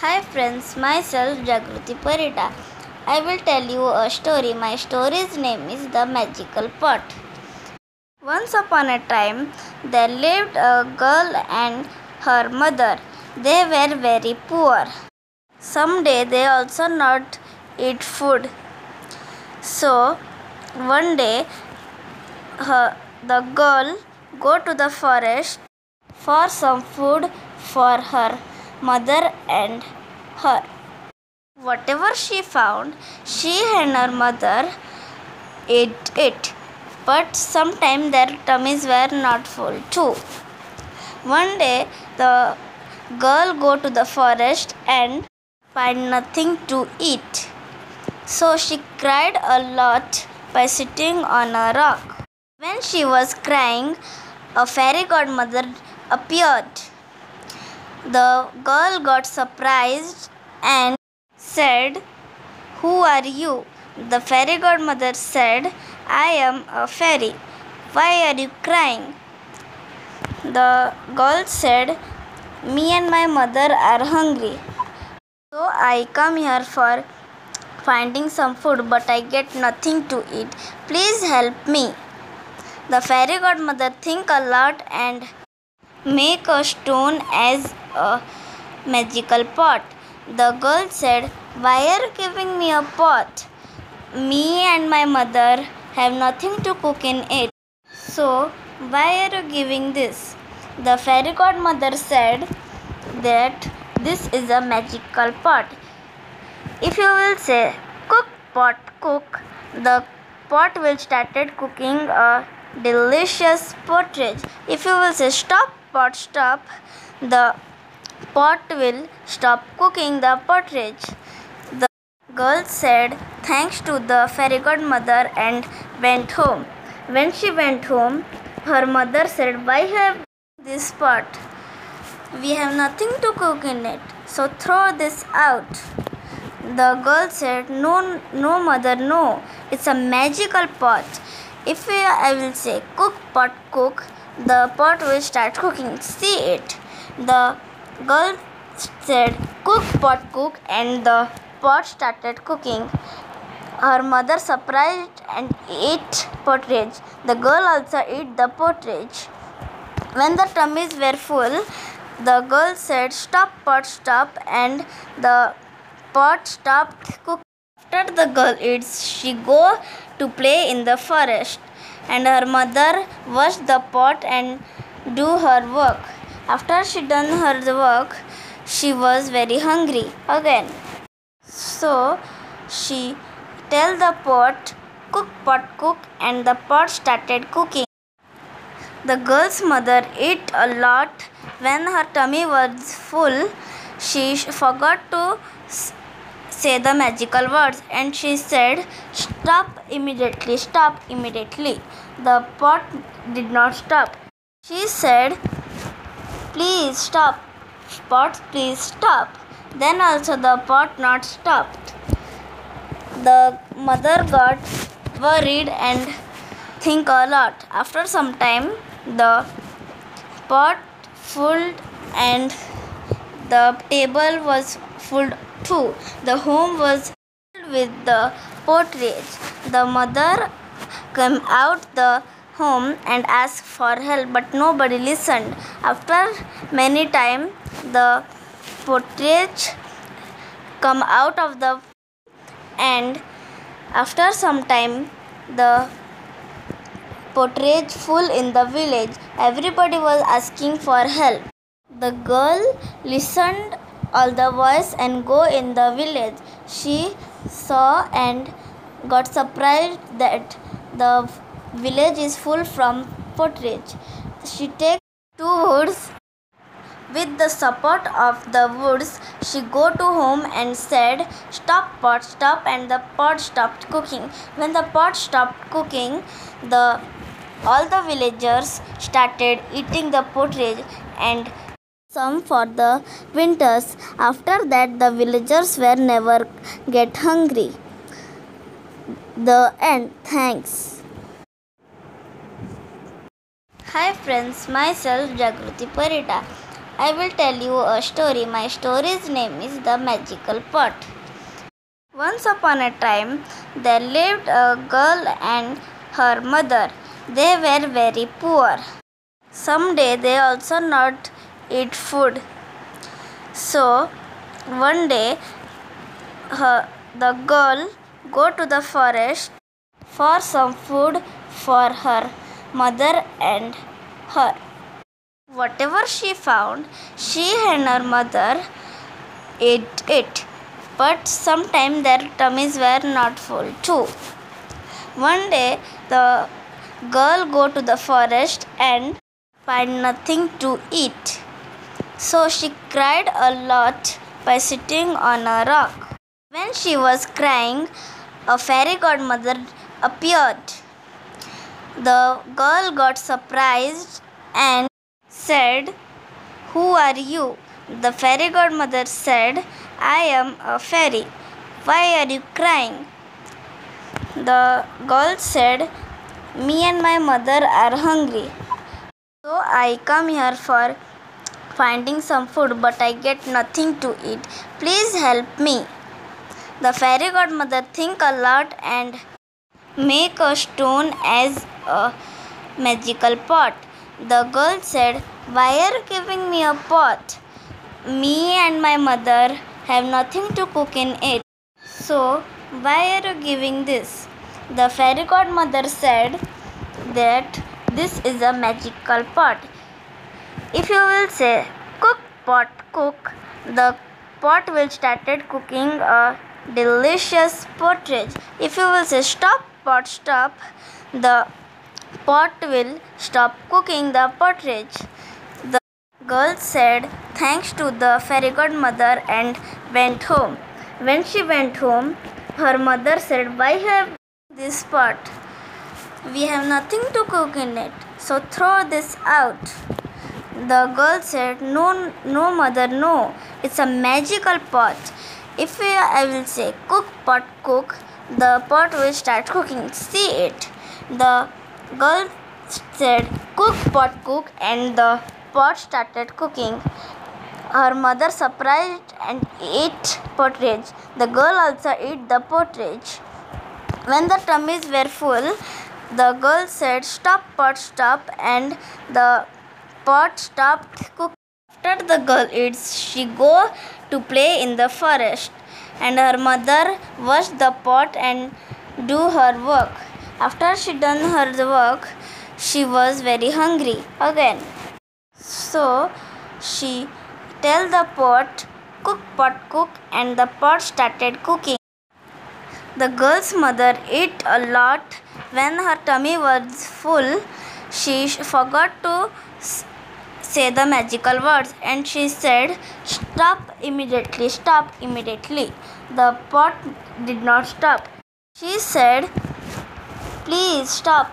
Hi friends, myself Jagruti Parita. I will tell you a story. My story's name is The Magical Pot. Once upon a time, there lived a girl and her mother. They were very poor. Someday they also not eat food. So one day her, the girl go to the forest for some food for her mother and her. Whatever she found, she and her mother ate it. But sometimes their tummies were not full too. One day the girl go to the forest and find nothing to eat. So she cried a lot by sitting on a rock. When she was crying, a fairy godmother appeared. The girl got surprised and said, Who are you? The fairy godmother said, I am a fairy. Why are you crying? The girl said, Me and my mother are hungry. So I come here for finding some food, but I get nothing to eat. Please help me. The fairy godmother think a lot and make a stone as a magical pot. The girl said, Why are you giving me a pot? Me and my mother have nothing to cook in it. So, why are you giving this? The fairy godmother said that this is a magical pot. If you will say cook pot cook, the pot will started cooking a delicious porridge. If you will say stop pot stop, the pot will stop cooking the porridge. The girl said thanks to the fairy godmother and went home. When she went home, her mother said, Why have this pot? We have nothing to cook in it, so throw this out. The girl said, No, no, mother, no. It's a magical pot. If I will say cook pot cook, the pot will start cooking. See it. The girl said cook pot cook, and the pot started cooking. Her mother surprised and ate porridge. The girl also ate the porridge. When the tummies were full, the girl said, Stop, pot, stop, and the pot stopped cooking. After the girl eats, she go to play in the forest, and her mother wash the pot and do her work. After she done her work, she was very hungry again. So she tell the pot, cook pot cook, and the pot started cooking. The girl's mother ate a lot. When her tummy was full, she forgot to say the magical words and she said, Stop immediately, stop immediately. The pot did not stop. She said, Please stop, pot, please stop. Then also the pot not stopped. The mother got worried and think a lot. After some time, the pot full and the table was full too. The home was filled with the porridge. The mother came out the home and asked for help, but nobody listened. After many time, the porridge come out of the and after some time the porridge full in the village. Everybody was asking for help. The girl listened all the voice and go in the village. She saw and got surprised that the village is full from porridge she take two woods with the support of the woods, she go to home and said, "Stop pot, stop!" And the pot stopped cooking. When the pot stopped cooking, the all the villagers started eating the porridge and some for the winters. After that, the villagers were never get hungry. The end. Thanks. Hi friends, myself Jagruti Parita. I will tell you a story. My story's name is The Magical Pot. Once upon a time, there lived a girl and her mother. They were very poor. Someday they also not eat food. So one day her, the girl go to the forest for some food for her mother and her. Whatever she found, she and her mother ate it. But sometimes their tummies were not full too. One day the girl go to the forest and find nothing to eat. So she cried a lot by sitting on a rock. When she was crying, a fairy godmother appeared. The girl got surprised and said, Who are you? The fairy godmother said, I am a fairy. Why are you crying? The girl said, Me and my mother are hungry. So I come here for finding some food, but I get nothing to eat. Please help me. The fairy godmother think a lot and make a stone as a magical pot. The girl said, Why are you giving me a pot? Me and my mother have nothing to cook in it. So, why are you giving this? The fairy godmother said that this is a magical pot. If you will say, Cook, pot, cook, the pot will started cooking a delicious porridge. If you will say, Stop, pot stop, the pot will stop cooking the porridge. The girl said thanks to the fairy godmother and went home. When she went home, her mother said, Why have this pot? We have nothing to cook in it, so throw this out. The girl said, No, no, mother, no. It's a magical pot. If I will say, Cook, pot, cook, the pot will start cooking. See it. The girl said, Cook, pot, cook, and the pot started cooking. Her mother surprised and ate porridge. The girl also ate the porridge. When the tummies were full, the girl said, Stop, pot, stop, and the pot stopped cooking. After the girl eats, she go to play in the forest and her mother wash the pot and do her work. After she done her work, she was very hungry again. So she tell the pot, cook pot cook and the pot started cooking. The girl's mother ate a lot. When her tummy was full, she forgot to say the magical words and she said, Stop immediately, stop immediately. The pot did not stop. She said, Please stop,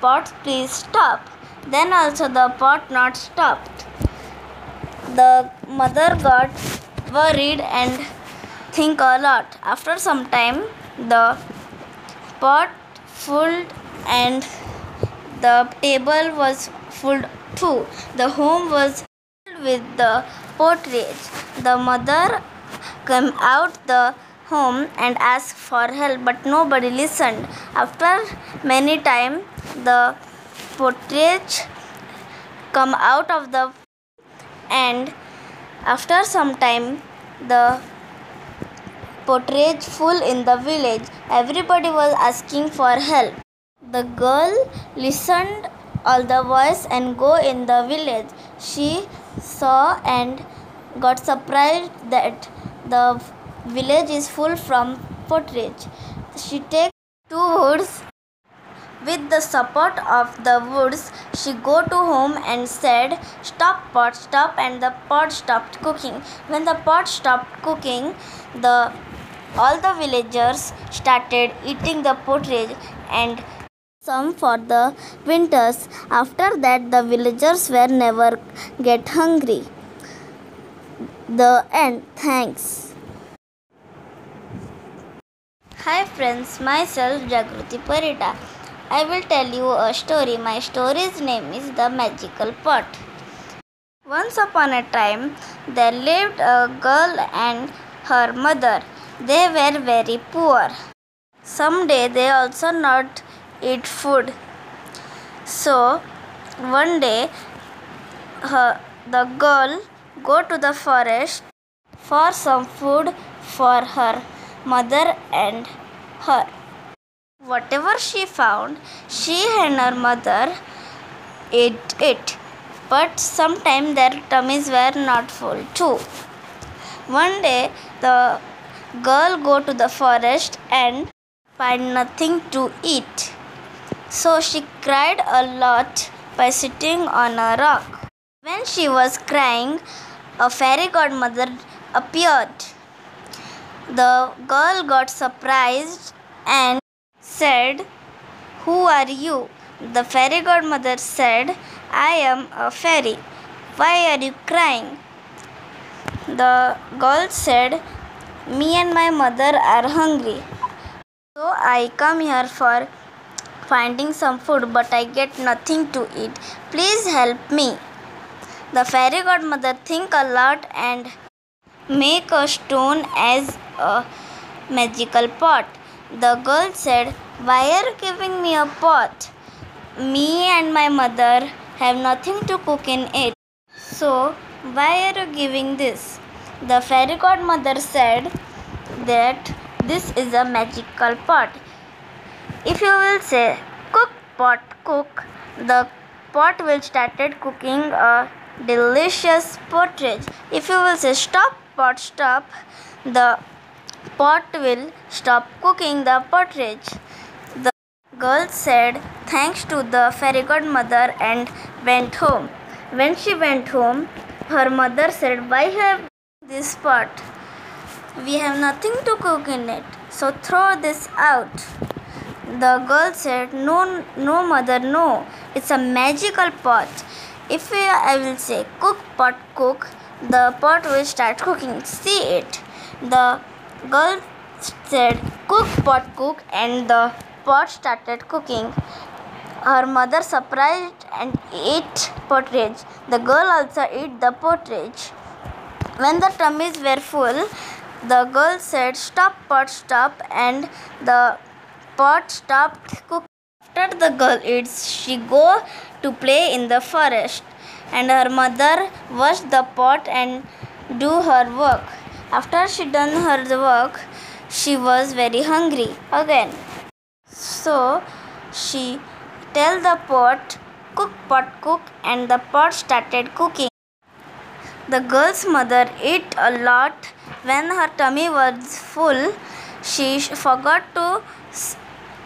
pot, please stop. Then also the pot not stopped. The mother got worried and think a lot. After some time, the pot full and the table was full too. The home was filled with the porridge. The mother came out the home and asked for help, but nobody listened. After many time, the porridge come out of the and after some time the porridge full in the village. Everybody was asking for help. The girl listened all the voice and go in the village. She saw and got surprised that the village is full from porridge. She takes two woods. With the support of the woods, she go to home and said, "Stop pot, stop!" And the pot stopped cooking. When the pot stopped cooking, the all the villagers started eating the porridge and some for the winters. After that, the villagers were never get hungry the end. Thanks. Hi friends, myself Jagruti Parita. I will tell you a story. My story's name is The Magical Pot. Once upon a time, there lived a girl and her mother. They were very poor. Someday they also not eat food. So one day her, the girl go to the forest for some food for her mother and her. Whatever she found, she and her mother ate it. But sometimes their tummies were not full too. One day the girl go to the forest and find nothing to eat. So she cried a lot by sitting on a rock. When she was crying, a fairy godmother appeared. The girl got surprised and said, Who are you? The fairy godmother said, I am a fairy. Why are you crying? The girl said, Me and my mother are hungry. So I come here for finding some food, but I get nothing to eat. Please help me. The fairy godmother think a lot and make a stone as a magical pot. The girl said, Why are you giving me a pot? Me and my mother have nothing to cook in it. So, why are you giving this? The fairy godmother said that this is a magical pot. If you will say cook pot cook, the pot will started cooking a delicious porridge. If you will say stop pot stop, the pot will stop cooking the porridge. The girl said thanks to the fairy godmother and went home. When she went home, her mother said, Why have this pot? We have nothing to cook in it, so throw this out. The girl said, No, no, mother, no. It's a magical pot. If I will say cook pot cook, the pot will start cooking. See it. The girl said cook pot cook, and the pot started cooking. Her mother surprised and ate porridge. The girl also ate the porridge. When the tummies were full, the girl said, Stop, pot, stop, and the pot stopped cooking. After the girl eats, she go to play in the forest, and her mother wash the pot and do her work. After she done her work, she was very hungry again. So she tell the pot, cook pot cook, and the pot started cooking. The girl's mother ate a lot when her tummy was full, she forgot to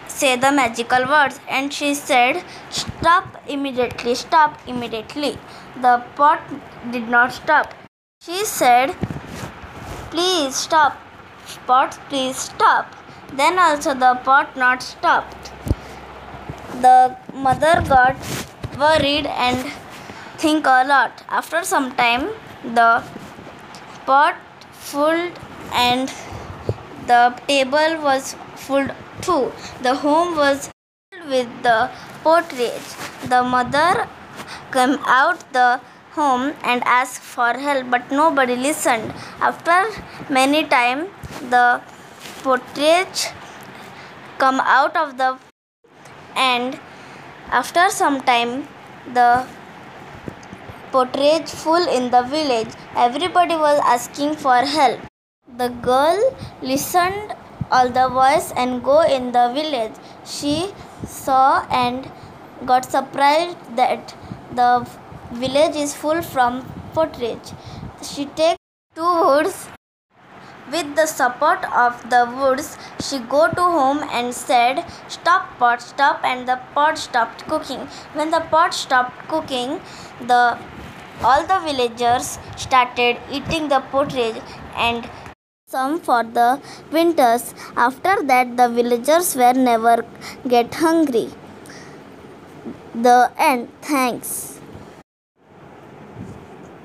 say the magical words and she said, Stop immediately, stop immediately. The pot did not stop. She said, Please stop, pot, please stop. Then also the pot not stopped. The mother got worried and think a lot. After some time, the pot full and the table was full too. The home was filled with the porridge. The mother came out the home and asked for help, but nobody listened. After many time, the porridge come out of the and after some time the porridge full in the village. Everybody was asking for help. The girl listened all the voice and go in the village. She saw and got surprised that the village is full from porridge. She take two woods. With the support of the woods, she go to home and said, "Stop pot, stop!" And the pot stopped cooking. When the pot stopped cooking, the all the villagers started eating the porridge and some for the winters. After that, the villagers were never get hungry. The end. Thanks.